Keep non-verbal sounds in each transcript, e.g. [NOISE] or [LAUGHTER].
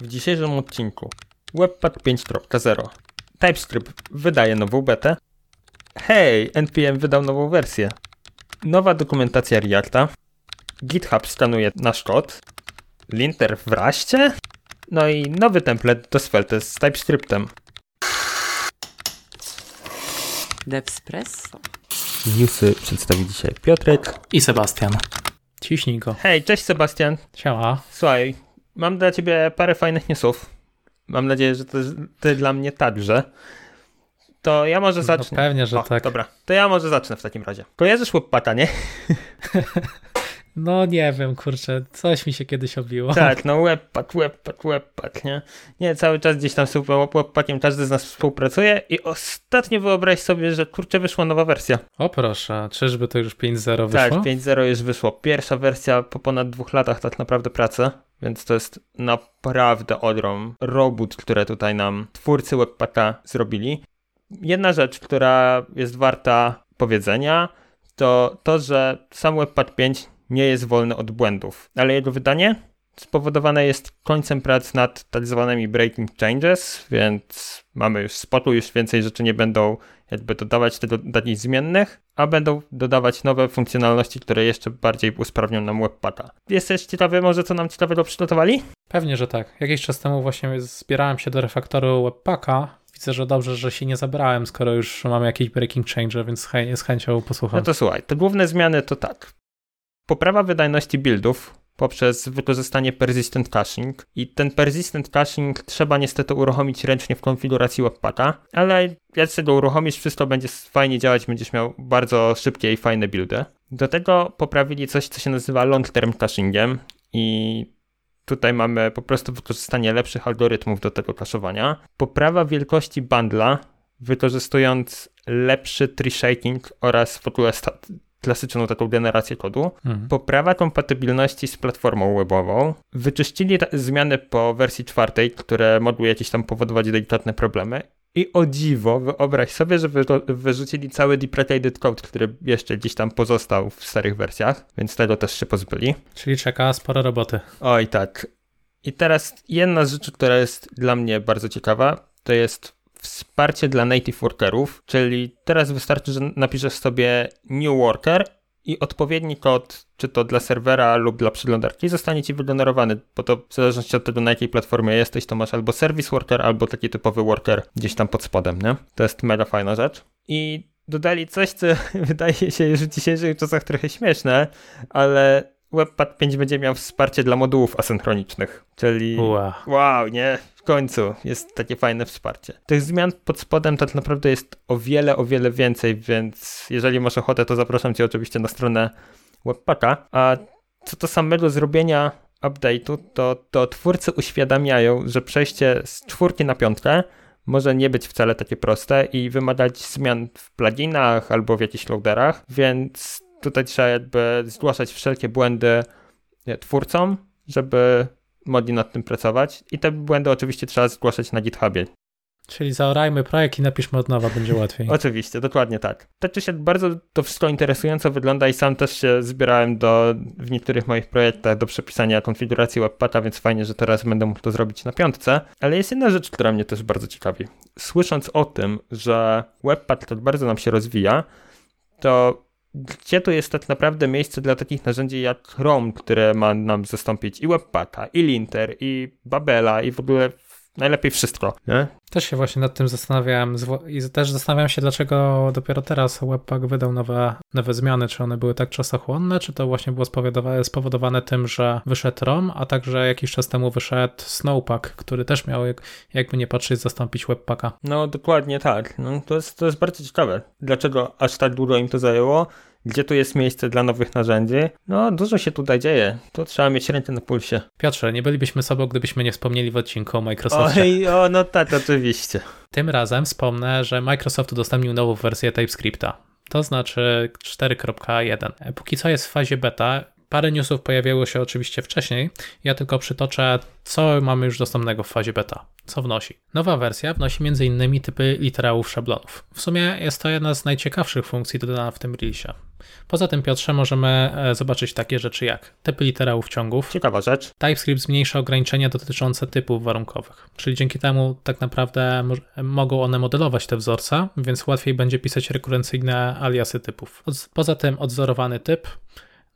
W dzisiejszym odcinku Webpack 5.0 TypeScript wydaje nową betę. Hej, NPM wydał nową wersję. Nowa dokumentacja Reacta. GitHub skanuje nasz kod. Linter w raście. No i nowy template do Svelte z TypeScriptem. Devspresso. Newsy przedstawi dzisiaj Piotrek. I Sebastian. Ciśnij go. Hej, cześć Sebastian. Siema. Słuchaj, mam dla ciebie parę fajnych newsów. Mam nadzieję, że to ty dla mnie także. To ja może zacznę. No pewnie, że o, tak. Dobra, to ja może zacznę w takim razie. Kojarzysz Webpacka, nie? [LAUGHS] No nie wiem, kurczę, coś mi się kiedyś obiło. Tak, no Webpack, Webpack, Webpack, nie? Nie, cały czas gdzieś tam z Webpackiem każdy z nas współpracuje i ostatnio wyobraź sobie, że kurczę wyszła nowa wersja. O proszę, czyżby to już 5.0 wyszło? Tak, 5.0 już wyszło. Pierwsza wersja po ponad dwóch latach tak naprawdę pracy, więc to jest naprawdę ogrom robót, które tutaj nam twórcy Webpacka zrobili. Jedna rzecz, która jest warta powiedzenia, to to, że sam Webpack 5 nie jest wolny od błędów, ale jego wydanie spowodowane jest końcem prac nad tak zwanymi breaking changes, więc mamy już spotu, już więcej rzeczy nie będą jakby dodawać tego danych zmiennych, a będą dodawać nowe funkcjonalności, które jeszcze bardziej usprawnią nam Webpacka. Jesteś ciekawy może, co nam ciekawego przygotowali? Pewnie, że tak. Jakiś czas temu właśnie zbierałem się do refaktoru Webpacka. Widzę, że dobrze, że się nie zabrałem, skoro już mamy jakiś breaking change, więc chę z chęcią posłucham. No to słuchaj, te główne zmiany to tak. Poprawa wydajności buildów poprzez wykorzystanie persistent caching i ten persistent caching trzeba niestety uruchomić ręcznie w konfiguracji Webpacka, ale jak sobie go uruchomisz, wszystko będzie fajnie działać, będziesz miał bardzo szybkie i fajne buildy. Do tego poprawili coś, co się nazywa long term cachingiem i tutaj mamy po prostu wykorzystanie lepszych algorytmów do tego kaszowania. Poprawa wielkości bundla, wykorzystując lepszy tree shaking oraz w ogóle klasyczną taką generację kodu, mhm. poprawa kompatybilności z platformą webową, wyczyścili zmiany po wersji czwartej, które mogły jakieś tam powodować delikatne problemy i o dziwo, wyobraź sobie, że wy, wyrzucili cały deprecated code, który jeszcze gdzieś tam pozostał w starych wersjach, więc tego też się pozbyli. Czyli czeka sporo roboty. Oj tak. I teraz jedna z rzeczy, która jest dla mnie bardzo ciekawa, to jest wsparcie dla native workerów, czyli teraz wystarczy, że napiszesz sobie new worker i odpowiedni kod, czy to dla serwera lub dla przeglądarki, zostanie ci wygenerowany, bo to w zależności od tego, na jakiej platformie jesteś, to masz albo service worker, albo taki typowy worker gdzieś tam pod spodem, nie? To jest mega fajna rzecz. I dodali coś, co [LAUGHS] wydaje się już w dzisiejszych czasach trochę śmieszne, ale Webpack 5 będzie miał wsparcie dla modułów asynchronicznych, czyli wow. wow, nie? Końcu jest takie fajne wsparcie. Tych zmian pod spodem tak naprawdę jest o wiele, o wiele więcej, więc jeżeli masz ochotę, to zapraszam cię oczywiście na stronę Webpacka. A co do samego zrobienia update'u, to, to twórcy uświadamiają, że przejście z czwórki na piątkę może nie być wcale takie proste i wymagać zmian w pluginach albo w jakichś loaderach, więc tutaj trzeba jakby zgłaszać wszelkie błędy twórcom, żeby mogli nad tym pracować i te błędy oczywiście trzeba zgłaszać na GitHubie. Czyli zaorajmy projekt i napiszmy od nowa, będzie łatwiej. [LAUGHS] Oczywiście, dokładnie tak. Tak czy się bardzo to wszystko interesująco wygląda i sam też się zbierałem do, w niektórych moich projektach do przepisania konfiguracji Webpacka, więc fajnie, że teraz będę mógł to zrobić na piątce. Ale jest jedna rzecz, która mnie też bardzo ciekawi. Słysząc o tym, że Webpack tak bardzo nam się rozwija, to gdzie tu jest tak naprawdę miejsce dla takich narzędzi jak Chrome, które ma nam zastąpić i Webpacka, i Linter, i Babela, i w ogóle najlepiej wszystko. Nie? Też się właśnie nad tym zastanawiałem i też zastanawiam się, dlaczego dopiero teraz Webpack wydał nowe, nowe zmiany, czy one były tak czasochłonne, czy to właśnie było spowodowane, spowodowane tym, że wyszedł ROM, a także jakiś czas temu wyszedł Snowpack, który też miał, jakby nie patrzeć, zastąpić Webpacka. No dokładnie tak. No, to, jest, to jest bardzo ciekawe. Dlaczego aż tak długo im to zajęło? Gdzie tu jest miejsce dla nowych narzędzi. No, dużo się tutaj dzieje. Tu trzeba mieć rękę na pulsie. Piotrze, nie bylibyśmy sobą, gdybyśmy nie wspomnieli w odcinku o Microsoftie. Oj, o, no tak, oczywiście. Tym razem wspomnę, że Microsoft udostępnił nową wersję TypeScripta. To znaczy 4.1. Póki co jest w fazie beta, Parę newsów pojawiło się oczywiście wcześniej. Ja tylko przytoczę, co mamy już dostępnego w fazie beta. Co wnosi? Nowa wersja wnosi m.in. typy literałów szablonów. W sumie jest to jedna z najciekawszych funkcji dodana w tym release. Poza tym, Piotrze, możemy e, zobaczyć takie rzeczy jak typy literałów ciągów. Ciekawa rzecz. TypeScript zmniejsza ograniczenia dotyczące typów warunkowych, czyli dzięki temu tak naprawdę mogą one modelować te wzorce, więc łatwiej będzie pisać rekurencyjne aliasy typów. Poza tym odzorowany typ,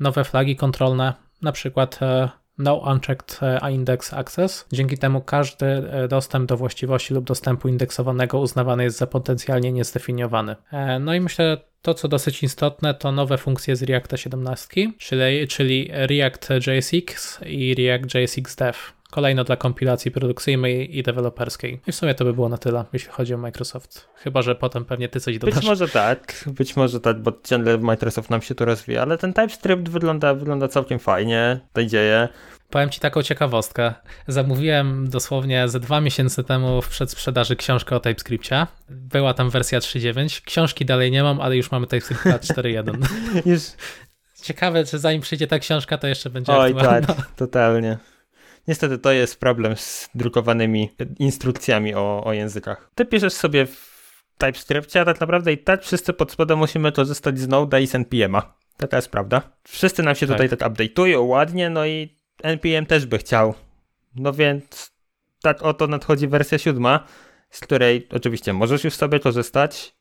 nowe flagi kontrolne, na przykład e, no unchecked e, index access. Dzięki temu każdy e, dostęp do właściwości lub dostępu indeksowanego uznawany jest za potencjalnie niezdefiniowany. No i myślę, to co dosyć istotne, to nowe funkcje z Reacta 17, czyli, czyli React JSX i React JSX Dev kolejno dla kompilacji produkcyjnej i deweloperskiej. I w sumie to by było na tyle, jeśli chodzi o Microsoft. Chyba, że potem pewnie ty coś dodasz. Być może tak, być może tak, bo ciągle Microsoft nam się tu rozwija, ale ten TypeScript wygląda, wygląda całkiem fajnie, to dzieje. Powiem Ci taką ciekawostkę. Zamówiłem dosłownie ze dwa miesiące temu w przedsprzedaży książkę o TypeScriptie. Była tam wersja 3.9. Książki dalej nie mam, ale już mamy TypeScript 4.1. [LAUGHS] już... Ciekawe, czy zanim przyjdzie ta książka, to jeszcze będzie Oj, aktualna. tak, totalnie. Niestety to jest problem z drukowanymi instrukcjami o, o językach. Ty piszesz sobie w TypeScriptie, a tak naprawdę i tak wszyscy pod spodem musimy korzystać z Node'a i z NPM'a. Taka jest prawda. Wszyscy nam się tak. tutaj tak update'ują ładnie, no i NPM też by chciał. No więc tak oto nadchodzi wersja siódma, z której oczywiście możesz już sobie korzystać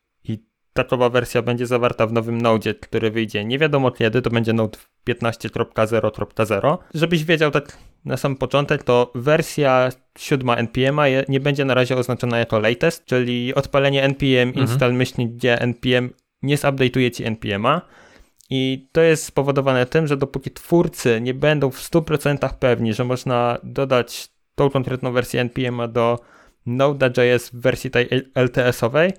i takowa wersja będzie zawarta w nowym Node, który wyjdzie nie wiadomo kiedy, to będzie Node 15.0.0. Żebyś wiedział tak na sam początek, to wersja 7 npm nie będzie na razie oznaczona jako latest, czyli odpalenie npm mhm. install myślnik gdzie npm nie zupdate'uje ci npm'a. I to jest spowodowane tym, że dopóki twórcy nie będą w 100% pewni, że można dodać tą konkretną wersję npm'a do Node.js w wersji tej LTS-owej,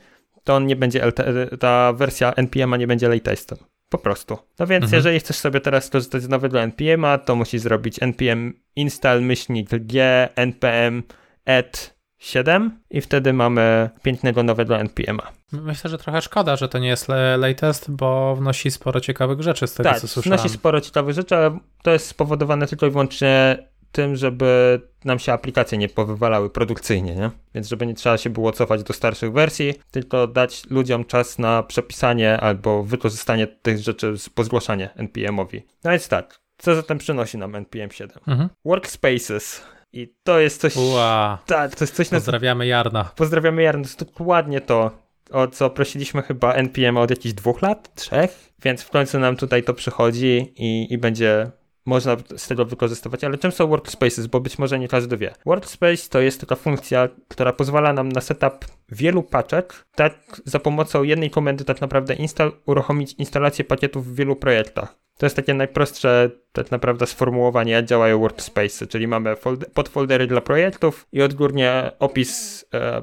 to on nie będzie LT, ta wersja npm'a nie będzie latestem. Po prostu. No więc mhm. jeżeli chcesz sobie teraz skorzystać z nowego npm'a, to musisz zrobić npm install myślnik g npm add 7 i wtedy mamy pięknego nowego npm'a. Myślę, że trochę szkoda, że to nie jest latest, bo wnosi sporo ciekawych rzeczy z tego, tak, co słyszałem. wnosi sporo ciekawych rzeczy, ale to jest spowodowane tylko i wyłącznie tym, żeby nam się aplikacje nie powywalały produkcyjnie, nie? Więc żeby nie trzeba się było cofać do starszych wersji, tylko dać ludziom czas na przepisanie albo wykorzystanie tych rzeczy po zgłaszanie NPM-owi. No więc tak, co zatem przynosi nam NPM 7? Mhm. Workspaces. I to jest coś... Ua, tak, to jest coś... Pozdrawiamy Jarna. Pozdrawiamy Jarna, to jest dokładnie to, o co prosiliśmy chyba NPM od jakichś dwóch lat, trzech, więc w końcu nam tutaj to przychodzi i, i będzie można z tego wykorzystywać, ale czym są workspaces, bo być może nie każdy wie. Workspace to jest taka funkcja, która pozwala nam na setup wielu paczek, tak za pomocą jednej komendy tak naprawdę install, uruchomić instalację pakietów w wielu projektach. To jest takie najprostsze tak naprawdę sformułowanie, jak działają workspaces, czyli mamy podfoldery dla projektów i odgórnie opis e,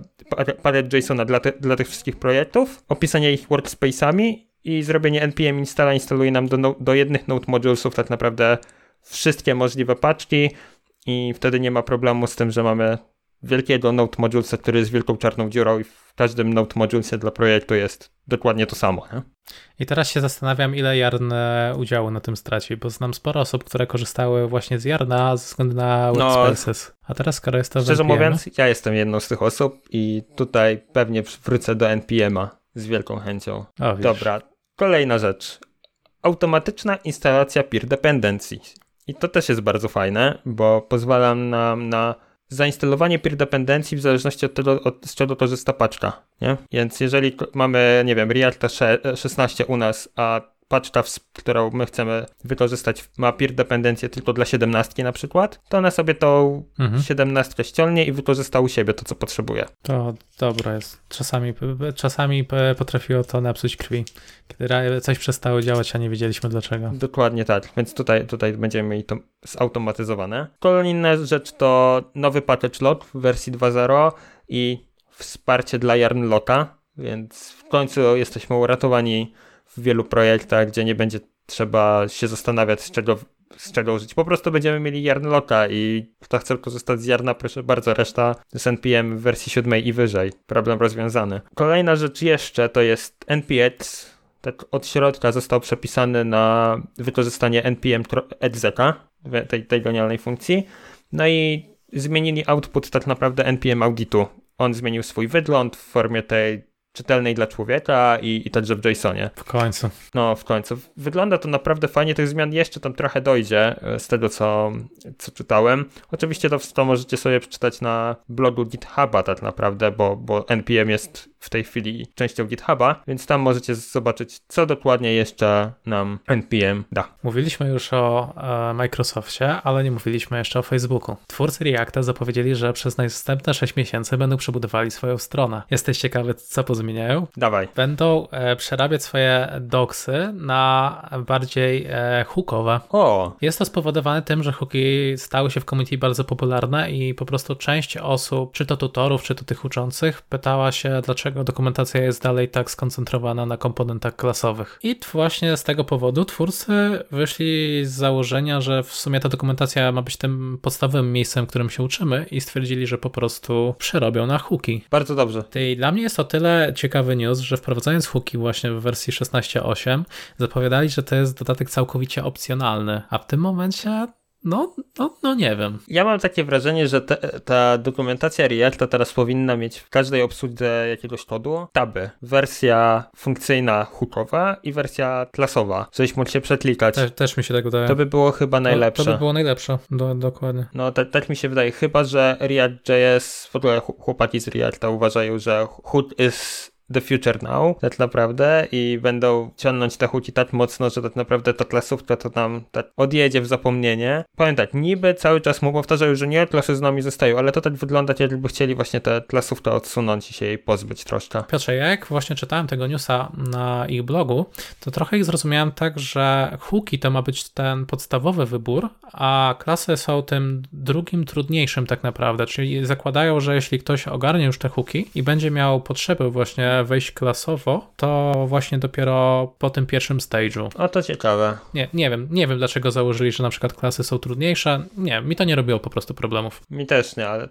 palet JSON dla, dla tych wszystkich projektów, opisanie ich workspace'ami i zrobienie npm installa instaluje nam do, no, do jednych node modulesów tak naprawdę wszystkie możliwe paczki i wtedy nie ma problemu z tym, że mamy wielkiego node modulesa, który jest wielką czarną dziurą i w każdym node modulesie dla projektu jest dokładnie to samo. Nie? I teraz się zastanawiam, ile Jarn udziału na tym straci, bo znam sporo osób, które korzystały właśnie z Jarna ze względu na Workspaces. No, A teraz, skoro jest to Szczerze mówiąc, ja jestem jedną z tych osób i tutaj pewnie wrócę do NPM-a z wielką chęcią. O, Dobra, kolejna rzecz. Automatyczna instalacja peer dependency. I to też jest bardzo fajne, bo pozwala nam na zainstalowanie peer dependencji w zależności od tego, od, z czego korzysta paczka, nie? Więc jeżeli mamy, nie wiem, Reacta 16 u nas, a paczka, którą my chcemy wykorzystać, ma peer dependencję tylko dla 17 na przykład, to ona sobie tą mhm. 17 ściągnie i wykorzysta u siebie to, co potrzebuje. To dobre jest. Czasami, czasami potrafiło to napsuć krwi, kiedy coś przestało działać, a nie wiedzieliśmy dlaczego. Dokładnie tak, więc tutaj, tutaj będziemy mieli to zautomatyzowane. Kolejna rzecz to nowy package lock w wersji 2.0 i wsparcie dla Yarnlocka, więc w końcu jesteśmy uratowani w wielu projektach, gdzie nie będzie trzeba się zastanawiać, z czego, z czego użyć. Po prostu będziemy mieli Yarnlocka i kto chce korzystać z Yarna, proszę bardzo, reszta z NPM w wersji 7 i wyżej. Problem rozwiązany. Kolejna rzecz jeszcze to jest NPX tak od środka został przepisany na wykorzystanie npm execa, tej, tej genialnej funkcji. No i zmienili output tak naprawdę npm auditu. On zmienił swój wygląd w formie tej czytelnej dla człowieka i, i także w JSONie. W końcu. No, w końcu. Wygląda to naprawdę fajnie, tych zmian jeszcze tam trochę dojdzie e, z tego, co, co czytałem. Oczywiście to, to możecie sobie przeczytać na blogu GitHuba tak naprawdę, bo, bo NPM jest w tej chwili częścią GitHuba, więc tam możecie zobaczyć, co dokładnie jeszcze nam NPM da. Mówiliśmy już o e, Microsoftie, ale nie mówiliśmy jeszcze o Facebooku. Twórcy Reacta zapowiedzieli, że przez następne 6 miesięcy będą przebudowali swoją stronę. Jesteś ciekawy, co pozmieniają? Dawaj. Będą e, przerabiać swoje doksy na bardziej e, hookowe. O! Jest to spowodowane tym, że hooki stały się w community bardzo popularne i po prostu część osób, czy to tutorów, czy to tych uczących, pytała się, dlaczego dlaczego dokumentacja jest dalej tak skoncentrowana na komponentach klasowych. I właśnie z tego powodu twórcy wyszli z założenia, że w sumie ta dokumentacja ma być tym podstawowym miejscem, w którym się uczymy i stwierdzili, że po prostu przerobią na hooki. Bardzo dobrze. I dla mnie jest to tyle ciekawy news, że wprowadzając hooki właśnie w wersji 16.8 zapowiadali, że to jest dodatek całkowicie opcjonalny, a w tym momencie no, no, no nie wiem. Ja mam takie wrażenie, że te, ta dokumentacja Reacta teraz powinna mieć w każdej obsłudze jakiegoś kodu taby. Wersja funkcyjna hookowa i wersja klasowa, żebyś mógł się przeklikać. Też, też mi się tak wydaje. To by było chyba najlepsze. To, to by było najlepsze, Do, dokładnie. No tak, tak mi się wydaje, chyba że React.js, w ogóle chłopaki z Reacta uważają, że hood is the future now, tak naprawdę, i będą ciągnąć te huki tak mocno, że tak naprawdę ta klasówka to nam tak odjedzie w zapomnienie. Tak, niby cały czas mu powtarzają, że nie, klasy z nami zostają, ale to tak wygląda, jakby chcieli właśnie tę klasówkę odsunąć i się jej pozbyć troszkę. Piotrze, jak właśnie czytałem tego newsa na ich blogu, to trochę ich zrozumiałem tak, że hooki to ma być ten podstawowy wybór, a klasy są tym drugim trudniejszym tak naprawdę, czyli zakładają, że jeśli ktoś ogarnie już te hooki i będzie miał potrzeby właśnie wejść klasowo, to właśnie dopiero po tym pierwszym stage'u. O, to ciekawe. Nie, nie wiem, nie wiem dlaczego założyli, że na przykład klasy są trudniejsze. Nie, mi to nie robiło po prostu problemów. Mi też nie, ale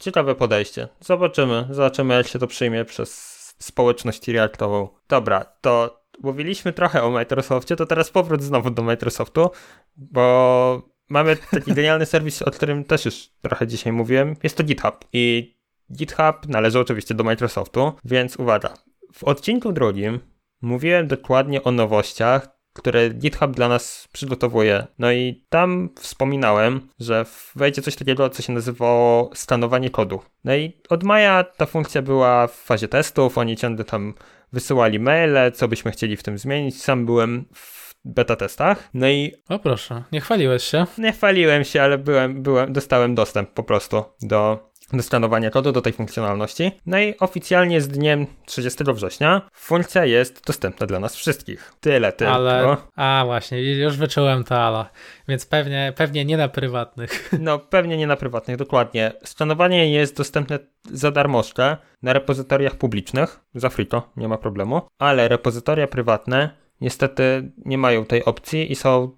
ciekawe podejście. Zobaczymy, zobaczymy jak się to przyjmie przez społeczność reaktową. Dobra, to mówiliśmy trochę o Microsoftie, to teraz powrót znowu do Microsoftu, bo mamy taki [LAUGHS] genialny serwis, o którym też już trochę dzisiaj mówiłem. Jest to GitHub i GitHub należy oczywiście do Microsoftu, więc uwaga. W odcinku drugim mówiłem dokładnie o nowościach, które GitHub dla nas przygotowuje. No i tam wspominałem, że wejdzie coś takiego, co się nazywało stanowanie kodu. No i od maja ta funkcja była w fazie testów, oni ciągle tam wysyłali maile, co byśmy chcieli w tym zmienić. Sam byłem w beta testach. No i. O proszę, nie chwaliłeś się? Nie chwaliłem się, ale byłem, byłem, dostałem dostęp po prostu do do skanowania kodu, do tej funkcjonalności. No i oficjalnie z dniem 30 września funkcja jest dostępna dla nas wszystkich. Tyle tylko. Ale, a właśnie, już wyczułem to ale, więc pewnie, pewnie nie na prywatnych. [LAUGHS] No pewnie nie na prywatnych, dokładnie. Skanowanie jest dostępne za darmożkę na repozytoriach publicznych, za free to, nie ma problemu, ale repozytoria prywatne niestety nie mają tej opcji i są,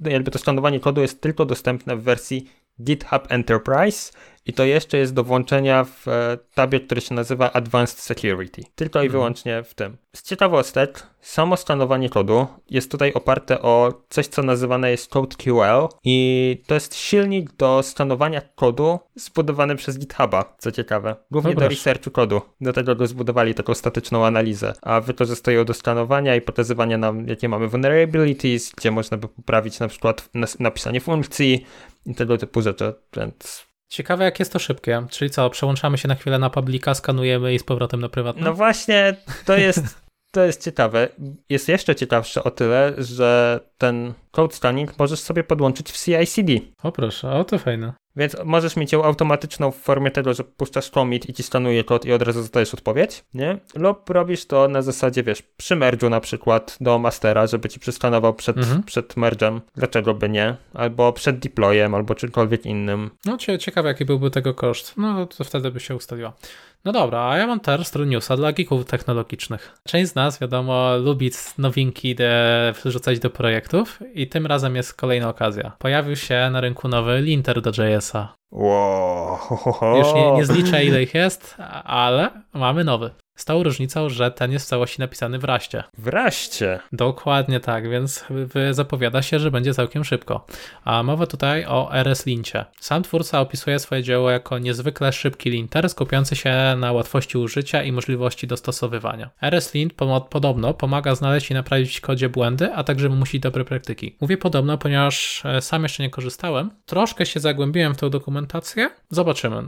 jakby to skanowanie kodu jest tylko dostępne w wersji GitHub Enterprise i to jeszcze jest do włączenia w e, tabie, który się nazywa Advanced Security. Tylko i mhm. wyłącznie w tym. Z ciekawostek, samo stanowanie kodu jest tutaj oparte o coś, co nazywane jest CodeQL i to jest silnik do stanowania kodu zbudowany przez GitHuba, co ciekawe. Głównie do researchu kodu. Do tego go zbudowali taką statyczną analizę, a wykorzystują do stanowania i pokazywania nam, jakie mamy vulnerabilities, gdzie można by poprawić na przykład napisanie funkcji i tego typu rzeczy, więc Ciekawe, jak jest to szybkie. Czyli co, przełączamy się na chwilę na publika, skanujemy i z powrotem na prywatne? No właśnie, to jest, to jest ciekawe. Jest jeszcze ciekawsze o tyle, że ten code scanning możesz sobie podłączyć w CI/CD. O proszę, o to fajne. Więc możesz mieć ją automatyczną w formie tego, że puszczasz commit i ci stanuje kod i od razu dostajesz odpowiedź, nie? Lub robisz to na zasadzie, wiesz, przy merge'u na przykład do mastera, żeby ci przeskanował przed, mhm. przed merge'em. Dlaczego by nie? Albo przed deployem, albo czymkolwiek innym. No ciekawe, jaki byłby tego koszt. No to wtedy by się ustaliła. No dobra, a ja mam teraz newsa dla geeków technologicznych. Część z nas, wiadomo, lubi nowinki de, wrzucać do projektów i tym razem jest kolejna okazja. Pojawił się na rynku nowy linter do JS-a. Wow. Już nie, nie zliczę ile ich jest, ale mamy nowy. Z tą różnicą, że ten jest w całości napisany w raście. W raście. Dokładnie tak, więc zapowiada się, że będzie całkiem szybko. A mowa tutaj o RS Lincie. Sam twórca opisuje swoje dzieło jako niezwykle szybki linter, skupiający się na łatwości użycia i możliwości dostosowywania. RS Lint podobno pomaga znaleźć i naprawić w kodzie błędy, a także wymusić dobre praktyki. Mówię podobno, ponieważ e, sam jeszcze nie korzystałem. Troszkę się zagłębiłem w tę dokumentację. Zobaczymy.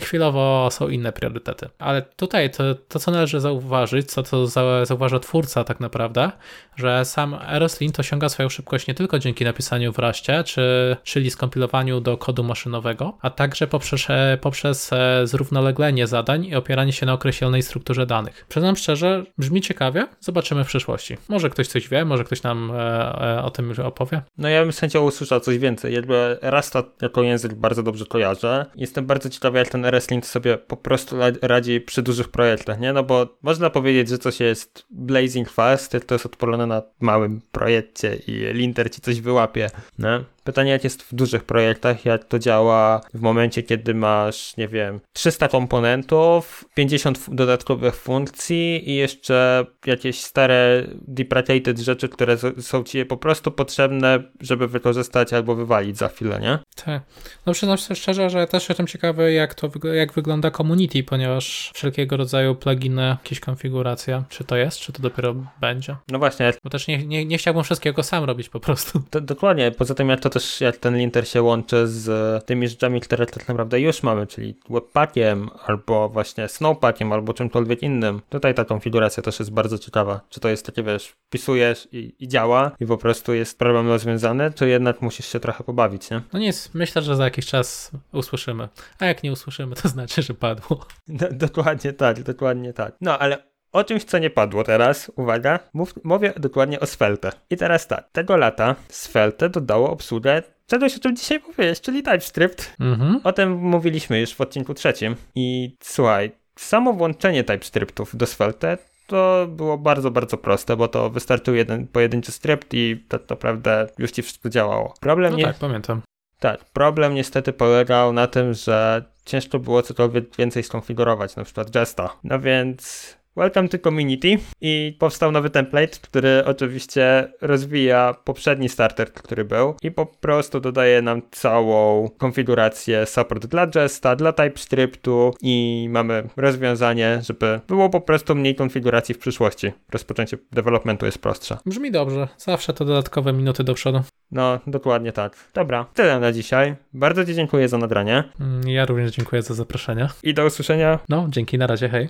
Chwilowo są inne priorytety. Ale tutaj to, to co należy zauważyć, co to zauważa twórca tak naprawdę, że sam RSLint osiąga swoją szybkość nie tylko dzięki napisaniu w raście, czy, czyli skompilowaniu do kodu maszynowego, a także poprzez, e, poprzez e, zrównoleglenie zadań i opieranie się na określonej strukturze danych. Przyznam szczerze, brzmi ciekawie, zobaczymy w przyszłości. Może ktoś coś wie, może ktoś nam e, o tym już opowie. No ja bym z chęcią usłyszał coś więcej. Jakby Rasta jako język bardzo dobrze kojarzę. Jestem bardzo ciekawy, jak ten RSLint sobie po prostu radzi przy dużych projektach, nie? No bo można powiedzieć, że coś jest blazing fast, to jest odpalone na małym projekcie i linter ci coś wyłapie, nie? Pytanie, jak jest w dużych projektach, jak to działa w momencie, kiedy masz, nie wiem, 300 komponentów, 50 dodatkowych funkcji i jeszcze jakieś stare deprecated rzeczy, które są ci po prostu potrzebne, żeby wykorzystać albo wywalić za chwilę, nie? Tak. No przyznam się szczerze, że też jestem ciekawy, jak to jak wygląda community, ponieważ wszelkiego rodzaju pluginy, jakieś konfiguracja, czy to jest, czy to dopiero będzie? No właśnie. Bo też nie, nie, nie chciałbym wszystkiego sam robić po prostu. To, dokładnie, poza tym jak to też jak ten linter się łączy z tymi rzeczami, które tak naprawdę już mamy, czyli webpackiem, albo właśnie snowpackiem, albo czymkolwiek innym. Tutaj ta konfiguracja też jest bardzo ciekawa. Czy to jest takie, wiesz, wpisujesz i, i działa i po prostu jest problem rozwiązany, czy jednak musisz się trochę pobawić, nie? No nic, myślę, że za jakiś czas usłyszymy. A jak nie usłyszymy, to znaczy, że padło. [LAUGHS] No, dokładnie tak, dokładnie tak. No, ale o czymś, co nie padło teraz, uwaga, mów, mówię dokładnie o Svelte. I teraz tak, tego lata Svelte dodało obsługę czegoś, o czym dzisiaj powiedzieć, czyli TypeScript. Mhm. O tym mówiliśmy już w odcinku trzecim. I słuchaj, samo włączenie TypeScriptów do Svelte to było bardzo, bardzo proste, bo to wystarczył jeden pojedynczy skrypt i tak naprawdę już ci wszystko działało. Problem no nie... tak, pamiętam. Tak, problem niestety polegał na tym, że ciężko było cokolwiek więcej skonfigurować, na przykład Jesta. No więc Welcome to Community i powstał nowy template, który oczywiście rozwija poprzedni starter, który był i po prostu dodaje nam całą konfigurację support dla Jesta, dla TypeScriptu i mamy rozwiązanie, żeby było po prostu mniej konfiguracji w przyszłości. Rozpoczęcie developmentu jest prostsze. Brzmi dobrze. Zawsze to dodatkowe minuty do przodu. No, dokładnie tak. Dobra, tyle na dzisiaj. Bardzo Ci dziękuję za nagranie. Mm, ja również dziękuję za zaproszenie. I do usłyszenia. No, dzięki, na razie, hej.